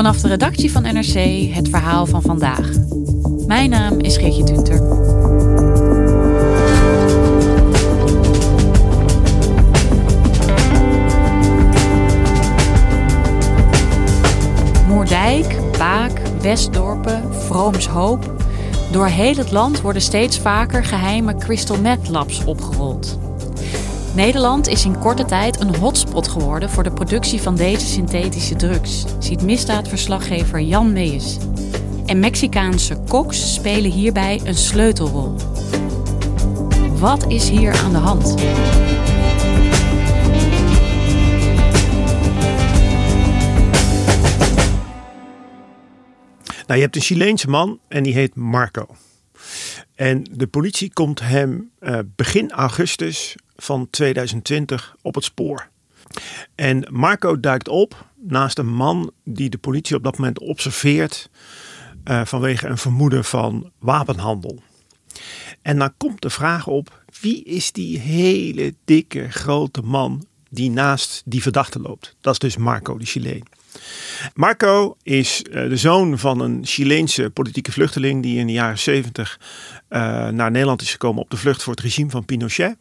Vanaf de redactie van NRC het verhaal van vandaag. Mijn naam is Geertje Tunter. Moerdijk, Baak, Westdorpen, Vroomshoop. Door heel het land worden steeds vaker geheime crystal meth labs opgerold. Nederland is in korte tijd een hotspot geworden voor de productie van deze synthetische drugs, ziet misdaadverslaggever Jan Meijers. En Mexicaanse koks spelen hierbij een sleutelrol. Wat is hier aan de hand? Nou, je hebt een Chileense man en die heet Marco. En de politie komt hem uh, begin augustus van 2020 op het spoor. En Marco duikt op naast een man die de politie op dat moment observeert uh, vanwege een vermoeden van wapenhandel. En dan komt de vraag op: wie is die hele dikke grote man die naast die verdachte loopt? Dat is dus Marco, de Chileen. Marco is uh, de zoon van een Chileense politieke vluchteling die in de jaren 70 uh, naar Nederland is gekomen op de vlucht voor het regime van Pinochet.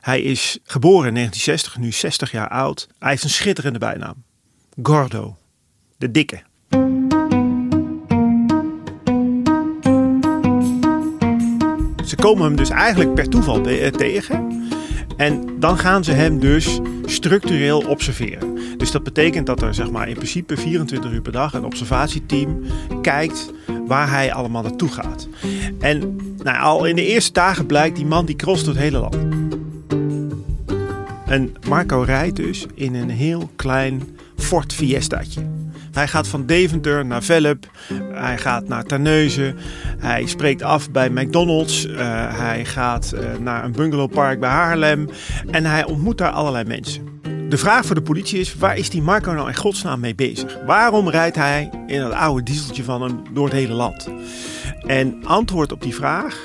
Hij is geboren in 1960, nu 60 jaar oud. Hij heeft een schitterende bijnaam. Gordo, de dikke. Ze komen hem dus eigenlijk per toeval tegen. En dan gaan ze hem dus structureel observeren. Dus dat betekent dat er zeg maar, in principe 24 uur per dag een observatieteam kijkt waar hij allemaal naartoe gaat. En nou, al in de eerste dagen blijkt die man die crost het hele land. En Marco rijdt dus in een heel klein Ford Fiestaatje. Hij gaat van Deventer naar Velp. Hij gaat naar Terneuzen. Hij spreekt af bij McDonald's. Uh, hij gaat uh, naar een bungalowpark bij Haarlem. En hij ontmoet daar allerlei mensen. De vraag voor de politie is: waar is die Marco nou in godsnaam mee bezig? Waarom rijdt hij in dat oude dieseltje van hem door het hele land? En antwoord op die vraag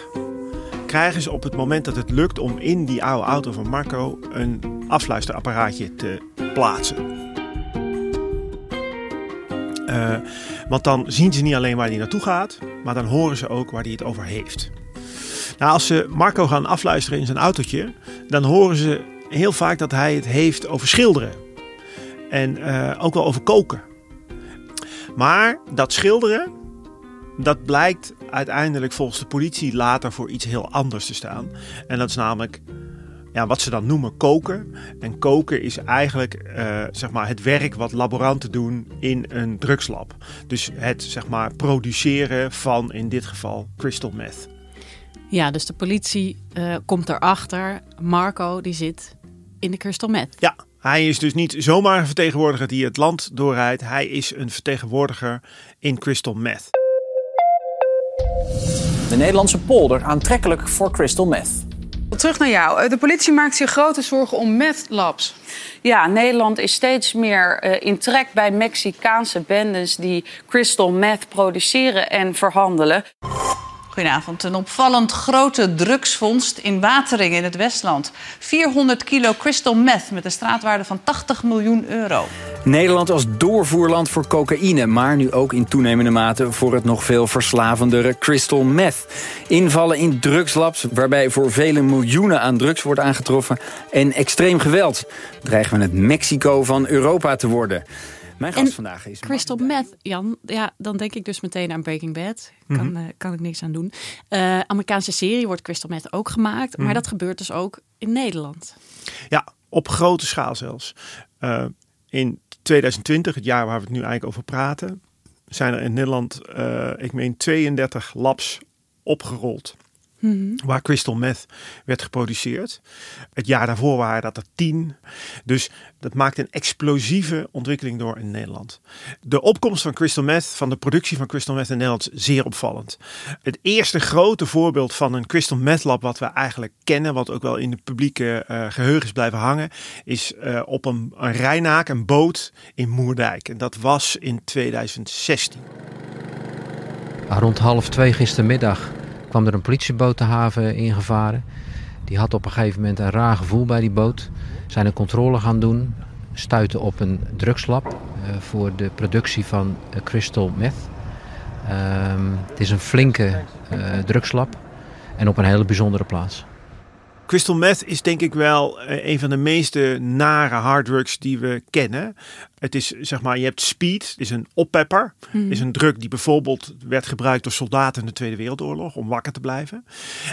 krijgen ze op het moment dat het lukt om in die oude auto van Marco een afluisterapparaatje te plaatsen. Uh, want dan zien ze niet alleen waar hij naartoe gaat, maar dan horen ze ook waar hij het over heeft. Nou, als ze Marco gaan afluisteren in zijn autootje, dan horen ze heel vaak dat hij het heeft over schilderen. En uh, ook wel over koken. Maar dat schilderen, dat blijkt uiteindelijk volgens de politie later voor iets heel anders te staan. En dat is namelijk ja, wat ze dan noemen koken. En koken is eigenlijk uh, zeg maar het werk wat laboranten doen in een drugslab. Dus het zeg maar, produceren van in dit geval crystal meth. Ja, dus de politie uh, komt erachter. Marco die zit in de crystal meth. Ja, hij is dus niet zomaar een vertegenwoordiger die het land doorrijdt. Hij is een vertegenwoordiger in crystal meth. De Nederlandse polder aantrekkelijk voor crystal meth. Terug naar jou. De politie maakt zich grote zorgen om meth labs. Ja, Nederland is steeds meer uh, in trek bij Mexicaanse bendes die crystal meth produceren en verhandelen. Goedenavond. Een opvallend grote drugsvondst in Watering in het Westland. 400 kilo crystal meth met een straatwaarde van 80 miljoen euro. Nederland als doorvoerland voor cocaïne, maar nu ook in toenemende mate voor het nog veel verslavendere crystal meth. Invallen in drugslabs, waarbij voor vele miljoenen aan drugs wordt aangetroffen. En extreem geweld. Dreigen we het Mexico van Europa te worden. Mijn gast En vandaag is Crystal meth, Jan. Ja, dan denk ik dus meteen aan Breaking Bad. Kan, eh, kan ik niks aan doen. Eh, Amerikaanse serie wordt Crystal meth ook gemaakt. Maar dat gebeurt dus ook in Nederland. Ja, op grote schaal zelfs. Eh, in 2020, het jaar waar we het nu eigenlijk over praten, zijn er in Nederland, ik meen 32 labs opgerold. Waar crystal meth werd geproduceerd. Het jaar daarvoor waren dat er 10. Dus dat maakt een explosieve ontwikkeling door in Nederland. De opkomst van crystal meth, van de productie van crystal meth in Nederland, is zeer opvallend. Het eerste grote voorbeeld van een crystal meth lab wat we eigenlijk kennen, wat ook wel in de publieke eh, geheugen is blijven hangen, is eh, op een, een Rijnaak, een boot in Moerdijk. En dat was in 2016. Ah, Rond half twee gistermiddag kwam er een politieboot de haven ingevaren. Die had op een gegeven moment een raar gevoel bij die boot. Zijn een controle gaan doen. Stuiten op een drugslab eh, voor de productie van eh, crystal meth. Ehm, het is een flinke eh, drugslab en op een hele bijzondere plaats. Crystal meth is denk ik wel eh, een van de meeste nare harddrugs die we kennen. Het is zeg maar, je hebt speed, is een oppepper. Is een drug die bijvoorbeeld werd gebruikt door soldaten in de Tweede Wereldoorlog om wakker te blijven.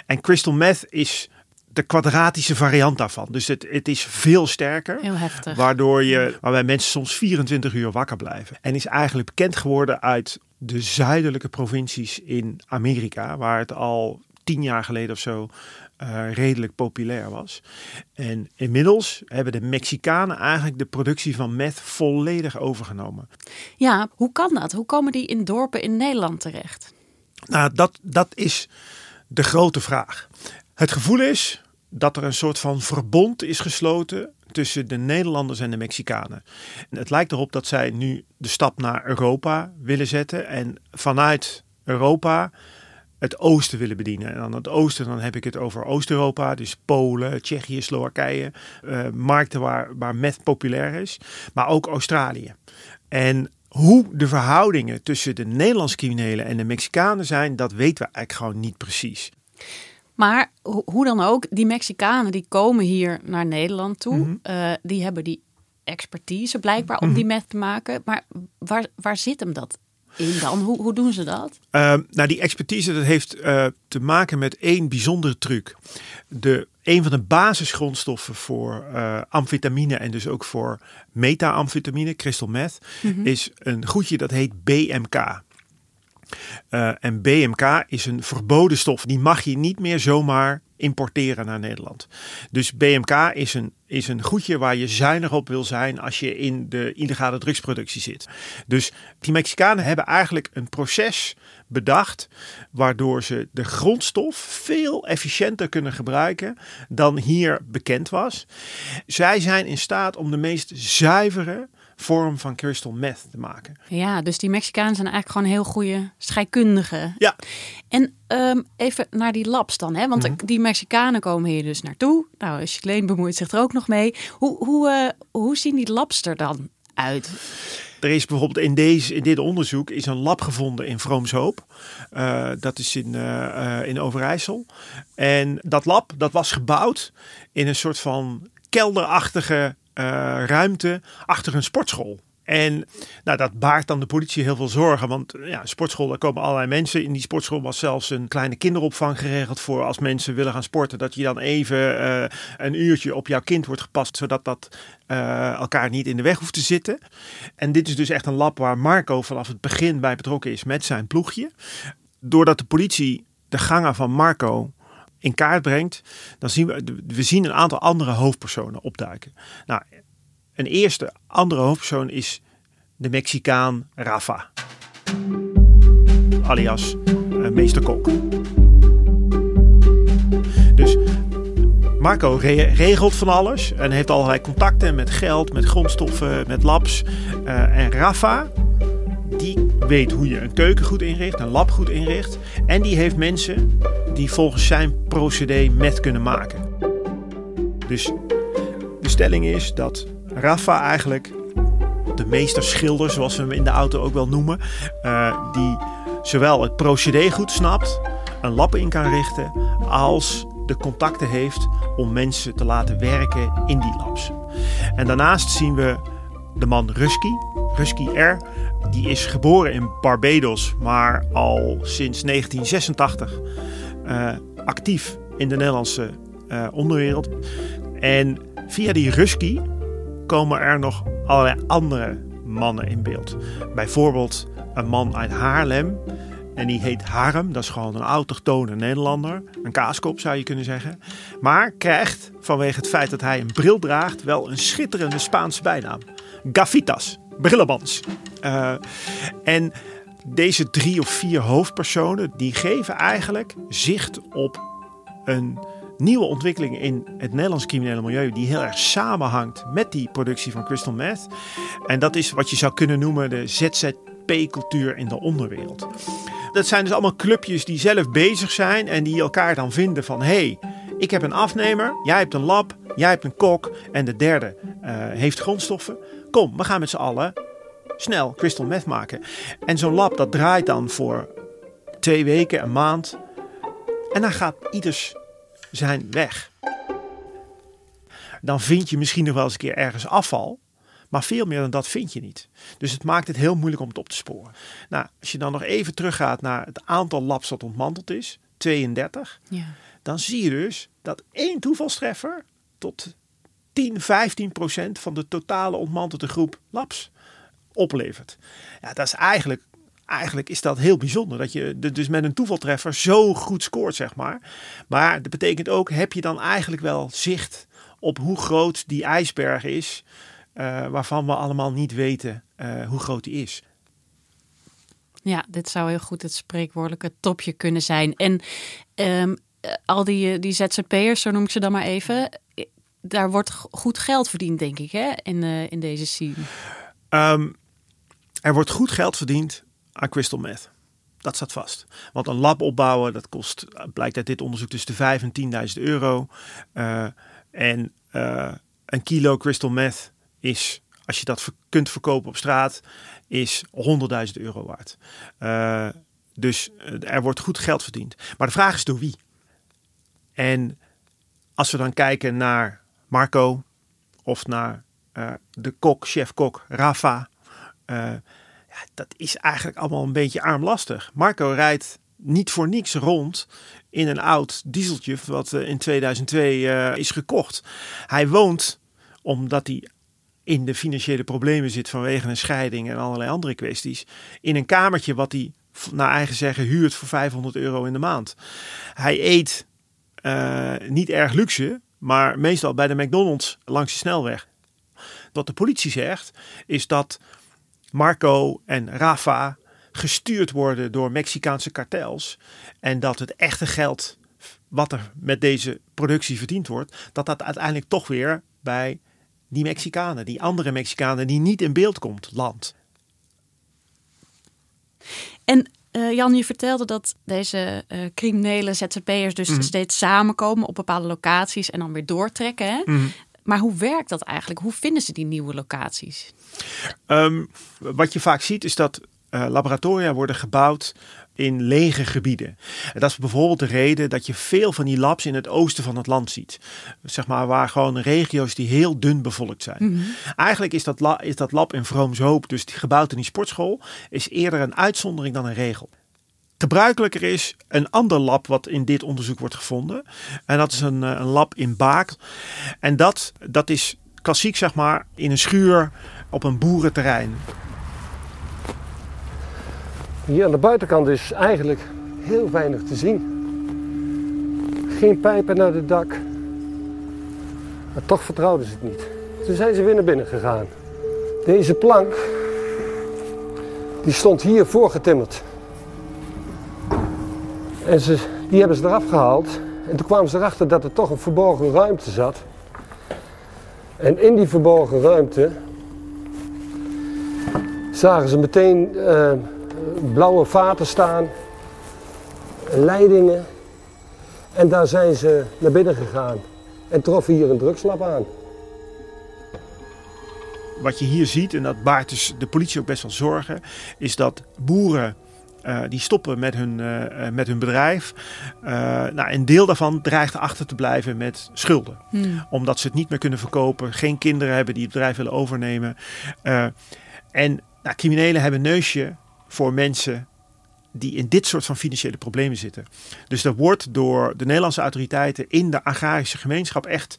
En crystal meth is de kwadratische variant daarvan. Dus het, het is veel sterker. Heel heftig. Waardoor je, waarbij mensen soms 24 uur wakker blijven. En is eigenlijk bekend geworden uit de zuidelijke provincies in Amerika, waar het al tien jaar geleden of zo eh, redelijk populair was. En inmiddels hebben de Mexicanen eigenlijk de productie van meth volledig overgenomen. Ja, hoe kan dat? Hoe komen die in dorpen in Nederland terecht? Nou, dat, dat is de grote vraag. Het gevoel is dat er een soort van verbond is gesloten tussen de Nederlanders en de Mexicanen. En het lijkt erop dat zij nu de stap naar Europa willen zetten en vanuit Europa het oosten willen bedienen. En dan het oosten, dan heb ik het over Oost-Europa, dus Polen, Tsjechië, Slowakije, eh, markten waar, waar meth populair is, maar ook Australië. En hoe de verhoudingen tussen de Nederlandse criminelen en de Mexicanen zijn, dat weten we eigenlijk gewoon niet precies. Maar ho- hoe dan ook, die Mexicanen die komen hier naar Nederland toe. Eh, die hebben die expertise blijkbaar om die meth te maken. Maar waar, waar zit hem dat in dan? Hoe, hoe doen ze dat? Uh, nou, die expertise dat heeft uh, te maken met één bijzondere truc. De, een van de basisgrondstoffen voor uh, amfetamine en dus ook voor meta-amfetamine, crystal meth, mm-hmm. is een goedje dat heet BMK. Uh, en BMK is een verboden stof. Die mag je niet meer zomaar importeren naar Nederland. Dus BMK is een, is een goedje waar je zuinig op wil zijn als je in de illegale drugsproductie zit. Dus die Mexicanen hebben eigenlijk een proces bedacht waardoor ze de grondstof veel efficiënter kunnen gebruiken dan hier bekend was. Zij zijn in staat om de meest zuivere vorm van crystal meth te maken. Ja, dus die Mexicanen zijn eigenlijk gewoon heel goede scheikundigen. Ja. En um, even naar die labs dan, hè? want Mhm. die Mexicanen komen hier dus naartoe. Nou, Chicleen bemoeit zich er ook nog mee. Hoe, hoe, uh, hoe zien die labs er dan uit? Er is bijvoorbeeld in, deze, in dit onderzoek is een lab gevonden in Vroomshoop. Uh, dat is in, uh, in Overijssel. En dat lab dat was gebouwd in een soort van kelderachtige ruimte achter een sportschool. En nou, dat baart dan de politie heel veel zorgen. Want ja, sportschool, daar komen allerlei mensen. In die sportschool was zelfs een kleine kinderopvang geregeld voor als mensen willen gaan sporten. Dat je dan even uh, een uurtje op jouw kind wordt gepast. Zodat dat uh, elkaar niet in de weg hoeft te zitten. En dit is dus echt een lab waar Marco vanaf het begin bij betrokken is met zijn ploegje. Doordat de politie de gangen van Marco in kaart brengt, dan zien we, we zien een aantal andere hoofdpersonen opduiken. Nou, een eerste andere hoofdpersoon is de Mexicaan Rafa, alias uh, meester Kok. Dus Marco re regelt van alles en heeft allerlei contacten met geld, met grondstoffen, met labs. Uh, en Rafa, die weet hoe je een keuken goed inricht, een lab goed inricht. En die heeft mensen die volgens zijn procedé met kunnen maken. Dus de stelling is dat Rafa eigenlijk de meester schilder, zoals we hem in de auto ook wel noemen, uh, die zowel het procedé goed snapt, een lab in kan richten, als de contacten heeft om mensen te laten werken in die labs. En daarnaast zien we de man Rusky, Husky R. Die is geboren in Barbados, maar al sinds 1986 uh, actief in de Nederlandse uh, onderwereld. En via die Husky komen er nog allerlei andere mannen in beeld. Bijvoorbeeld een man uit Haarlem. En die heet Harem, dat is gewoon een autochtone Nederlander. Een kaaskop zou je kunnen zeggen. Maar krijgt vanwege het feit dat hij een bril draagt wel een schitterende Spaanse bijnaam. Gafitas, brillenbands. Uh, en deze drie of vier hoofdpersonen die geven eigenlijk zicht op een nieuwe ontwikkeling in het Nederlands criminele milieu die heel erg samenhangt met die productie van crystal meth. En dat is wat je zou kunnen noemen de ZZP-cultuur in de onderwereld. Dat zijn dus allemaal clubjes die zelf bezig zijn en die elkaar dan vinden van hey, ik heb een afnemer, jij hebt een lab, jij hebt een kok en de derde uh, heeft grondstoffen. Kom, we gaan met z'n allen snel crystal meth maken. En zo'n lab dat draait dan voor twee weken, een maand. En dan gaat ieders zijn weg. Dan vind je misschien nog wel eens een keer ergens afval. Maar veel meer dan dat vind je niet. Dus het maakt het heel moeilijk om het op te sporen. Nou, als je dan nog even teruggaat naar het aantal labs dat ontmanteld is, 32, ja. dan zie je dus dat één toevalstreffer tot 10, 15 procent van de totale ontmantelde groep labs oplevert. Ja, dat is eigenlijk, eigenlijk is dat heel bijzonder. Dat je dus met een toevaltreffer zo goed scoort, zeg maar. Maar dat betekent ook, heb je dan eigenlijk wel zicht op hoe groot die ijsberg is... Uh, waarvan we allemaal niet weten uh, hoe groot die is. Ja, dit zou heel goed het spreekwoordelijke topje kunnen zijn. En um, al die, die ZZP'ers, zo noem ik ze dan maar even, daar wordt goed geld verdiend, denk ik, hè, in, uh, in deze scene. Um, er wordt goed geld verdiend aan crystal meth. Dat staat vast. Want een lab opbouwen, dat kost, blijkt uit dit onderzoek, tussen de 5 en 10.000 euro. Uh, en uh, een kilo crystal meth is, als je dat kunt verkopen op straat, is 100.000 euro waard. Dus er wordt goed geld verdiend. Maar de vraag is door wie? En als we dan kijken naar Marco of naar de kok, chef-kok Rafa, ja, dat is eigenlijk allemaal een beetje armlastig. Marco rijdt niet voor niks rond in een oud dieseltje wat uh, in 2002 uh, is gekocht. Hij woont omdat hij in de financiële problemen zit vanwege een scheiding en allerlei andere kwesties. In een kamertje wat hij naar eigen zeggen huurt voor 500 euro in de maand. Hij eet niet erg luxe, maar meestal bij de McDonald's langs de snelweg. Wat de politie zegt is dat Marco en Rafa gestuurd worden door Mexicaanse kartels. En dat het echte geld wat er met deze productie verdiend wordt, dat dat uiteindelijk toch weer bij die Mexicanen, die andere Mexicanen die niet in beeld komt, landt. En uh, Jan, je vertelde dat deze uh, criminele ZZP'ers dus mm. steeds samenkomen op bepaalde locaties en dan weer doortrekken. Hè? Mm. Maar hoe werkt dat eigenlijk? Hoe vinden ze die nieuwe locaties? Um, wat je vaak ziet is dat uh, laboratoria worden gebouwd in lege gebieden. En dat is bijvoorbeeld de reden dat je veel van die labs in het oosten van het land ziet. Zeg maar waar gewoon regio's die heel dun bevolkt zijn. Mm -hmm. Eigenlijk is dat, la, is dat lab in Vroomshoop, dus die gebouwd in die sportschool, is eerder een uitzondering dan een regel. Gebruikelijker is een ander lab wat in dit onderzoek wordt gevonden. En dat is een, een lab in Baak. En dat, dat is klassiek, zeg maar, in een schuur op een boerenterrein. Hier aan de buitenkant is eigenlijk heel weinig te zien. Geen pijpen naar het dak. Maar toch vertrouwden ze het niet. Toen zijn ze weer naar binnen gegaan. Deze plank, die stond hier voorgetimmerd. En ze, die hebben ze eraf gehaald. En toen kwamen ze erachter dat er toch een verborgen ruimte zat. En in die verborgen ruimte zagen ze meteen uh, blauwe vaten staan, leidingen. En daar zijn ze naar binnen gegaan en troffen hier een drugslab aan. Wat je hier ziet, en dat baart dus de politie ook best wel zorgen, is dat boeren uh, die stoppen met hun, uh, met hun bedrijf. Uh, nou, een deel daarvan dreigt achter te blijven met schulden. Hmm. Omdat ze het niet meer kunnen verkopen, geen kinderen hebben die het bedrijf willen overnemen. En nou, criminelen hebben een neusje voor mensen die in dit soort van financiële problemen zitten. Dus er wordt door de Nederlandse autoriteiten in de agrarische gemeenschap echt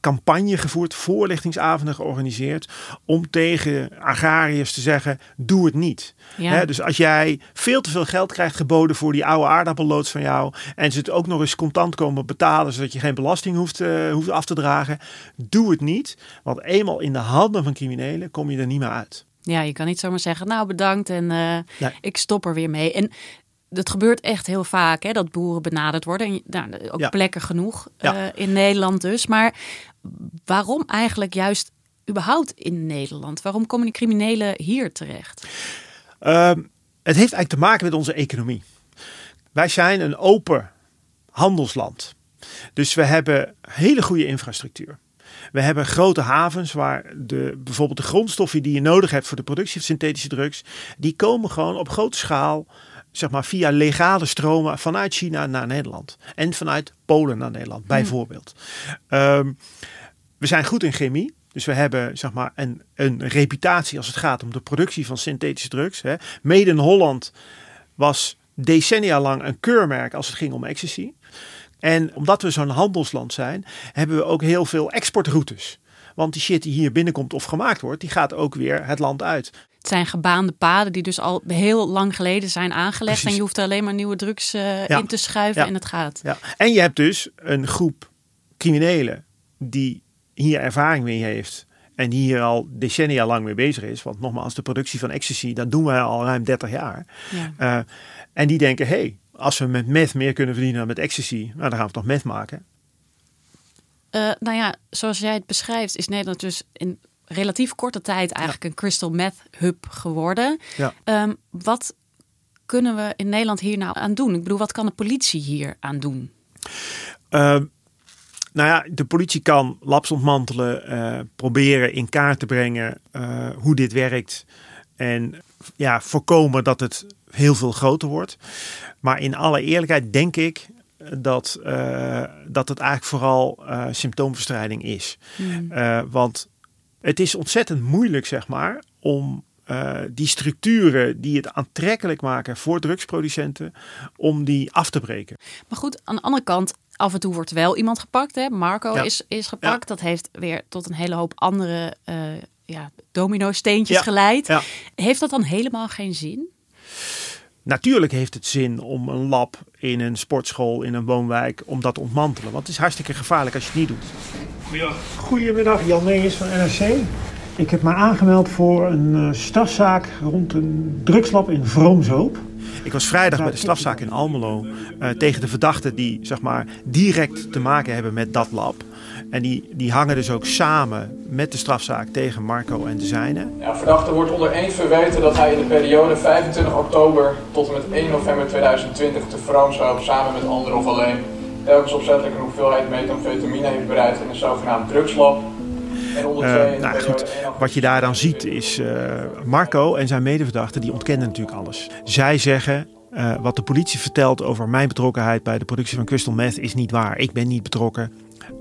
campagne gevoerd, voorlichtingsavonden georganiseerd om tegen agrariërs te zeggen: doe het niet. Ja. dus als jij veel te veel geld krijgt geboden voor die oude aardappelloods van jou en ze het ook nog eens contant komen betalen zodat je geen belasting hoeft, eh, hoeft af te dragen, doe het niet. Want eenmaal in de handen van criminelen kom je er niet meer uit. Ja, je kan niet zomaar zeggen, nou bedankt en eh, Nee. ik stop er weer mee. En dat gebeurt echt heel vaak, hè, dat boeren benaderd worden. En, nou, ook Ja. plekken genoeg Ja. eh, in Nederland dus. Maar waarom eigenlijk juist überhaupt in Nederland? Waarom komen die criminelen hier terecht? Ehm, het heeft eigenlijk te maken met onze economie. Wij zijn een open handelsland. Dus we hebben hele goede infrastructuur. We hebben grote havens waar de, bijvoorbeeld de grondstoffen die je nodig hebt voor de productie van synthetische drugs, die komen gewoon op grote schaal, zeg maar via legale stromen vanuit China naar Nederland. En vanuit Polen naar Nederland, bijvoorbeeld. Ehm, we zijn goed in chemie. Dus we hebben zeg maar, een, een reputatie als het gaat om de productie van synthetische drugs. Hè. Made in Holland was decennia lang een keurmerk als het ging om ecstasy. En omdat we zo'n handelsland zijn, hebben we ook heel veel exportroutes. Want die shit die hier binnenkomt of gemaakt wordt, die gaat ook weer het land uit. Het zijn gebaande paden die dus al heel lang geleden zijn aangelegd. Precies. En je hoeft er alleen maar nieuwe drugs eh, Ja. in te schuiven Ja. en het gaat. Ja. En je hebt dus een groep criminelen die hier ervaring mee heeft. En die hier al decennia lang mee bezig is. Want nogmaals, de productie van ecstasy, dat doen wij al ruim 30 jaar. Ja. Eh, en die denken, hé, hey, als we met meth meer kunnen verdienen dan met ecstasy, nou, dan gaan we toch meth maken. Eh, nou ja, zoals jij het beschrijft, is Nederland dus in relatief korte tijd eigenlijk een crystal meth hub geworden. Ja. Ehm, wat kunnen we in Nederland hier nou aan doen? Ik bedoel, wat kan de politie hier aan doen? Ehm, nou ja, de politie kan labs ontmantelen, eh, proberen in kaart te brengen eh, hoe dit werkt. En ja, voorkomen dat het heel veel groter wordt. Maar in alle eerlijkheid denk ik dat, eh, dat het eigenlijk vooral eh, symptoomverstrijding is. Eh, want het is ontzettend moeilijk, zeg maar, om die structuren die het aantrekkelijk maken voor drugsproducenten, om die af te breken. Maar goed, aan de andere kant, af en toe wordt wel iemand gepakt. Hè? Marco Ja. is, is gepakt. Dat heeft weer tot een hele hoop andere ja, domino-steentjes Ja. geleid. Ja. Heeft dat dan helemaal geen zin? Natuurlijk heeft het zin om een lab in een sportschool, in een woonwijk, om dat te ontmantelen. Want het is hartstikke gevaarlijk als je het niet doet. Goedemiddag, Jan Meijers van NRC. Ik heb me aangemeld voor een eh, strafzaak rond een drugslab in Vroomshoop. Ik was vrijdag bij de strafzaak in Almelo eh, tegen de verdachten die zeg maar, direct te maken hebben met dat lab. En die, die hangen dus ook samen met de strafzaak tegen Marco en de zijnen. Ja, verdachte wordt onder één verweten dat hij in de periode 25 oktober tot en met 1 november 2020 te Vroomshoop samen met anderen of alleen telkens opzettelijk een hoeveelheid methamphetamine heeft bereid in een zogenaamd drugslab. De nou goed, 1 wat je daar dan ziet is eh, Marco en zijn medeverdachten die ontkennen natuurlijk alles. Zij zeggen eh, wat de politie vertelt over mijn betrokkenheid bij de productie van crystal meth is niet waar. Ik ben niet betrokken.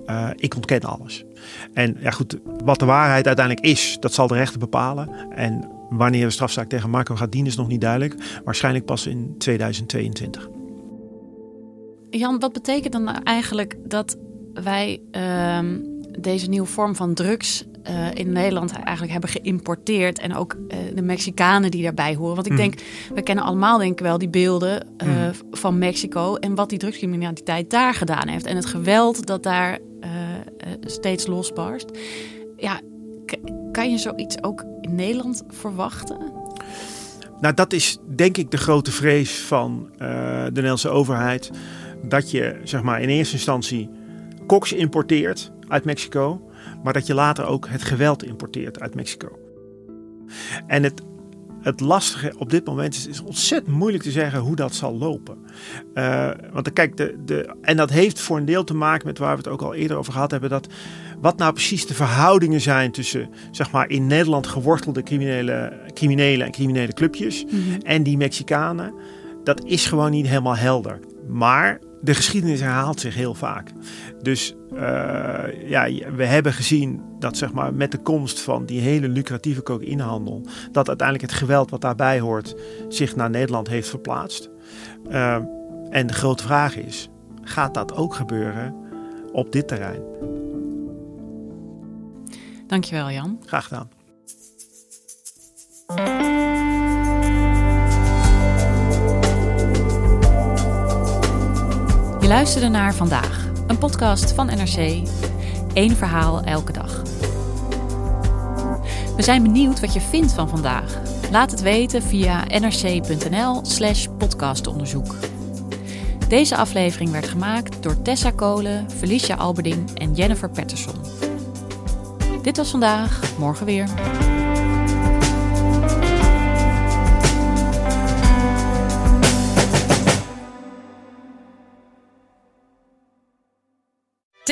Eh, ik ontken alles. En ja goed, wat de waarheid uiteindelijk is, dat zal de rechter bepalen. En wanneer de strafzaak tegen Marco gaat dienen is nog niet duidelijk. Waarschijnlijk pas in 2022. Jan, wat betekent dan eigenlijk dat wij ehm, deze nieuwe vorm van drugs eh, in Nederland eigenlijk hebben geïmporteerd en ook eh, de Mexicanen die daarbij horen? Want ik Mhm. denk, we kennen allemaal denk ik wel die beelden eh, Mhm. van Mexico en wat die drugscriminaliteit daar gedaan heeft en het geweld dat daar steeds losbarst. Ja, kan je zoiets ook in Nederland verwachten? Nou, dat is denk ik de grote vrees van de Nederlandse overheid. Dat je zeg maar in eerste instantie koks importeert uit Mexico, maar dat je later ook het geweld importeert uit Mexico. En het, het lastige op dit moment is, is ontzettend moeilijk te zeggen hoe dat zal lopen. Eh, want kijk, de, de, en dat heeft voor een deel te maken met waar we het ook al eerder over gehad hebben. Dat wat nou precies de verhoudingen zijn tussen zeg maar, in Nederland gewortelde criminele, criminelen en criminele clubjes en die Mexicanen. Dat is gewoon niet helemaal helder. Maar de geschiedenis herhaalt zich heel vaak. Dus uh, ja, we hebben gezien dat zeg maar, met de komst van die hele lucratieve cocaïnehandel, dat uiteindelijk het geweld wat daarbij hoort zich naar Nederland heeft verplaatst. Uh, en de grote vraag is, gaat dat ook gebeuren op dit terrein? Dankjewel Jan. Graag gedaan. Je luisterde naar Vandaag, een podcast van NRC. Eén verhaal elke dag. We zijn benieuwd wat je vindt van vandaag. Laat het weten via nrc.nl/slash podcastonderzoek. Deze aflevering werd gemaakt door Tessa Kolen, Felicia Alberding en Jennifer Patterson. Dit was vandaag, morgen weer.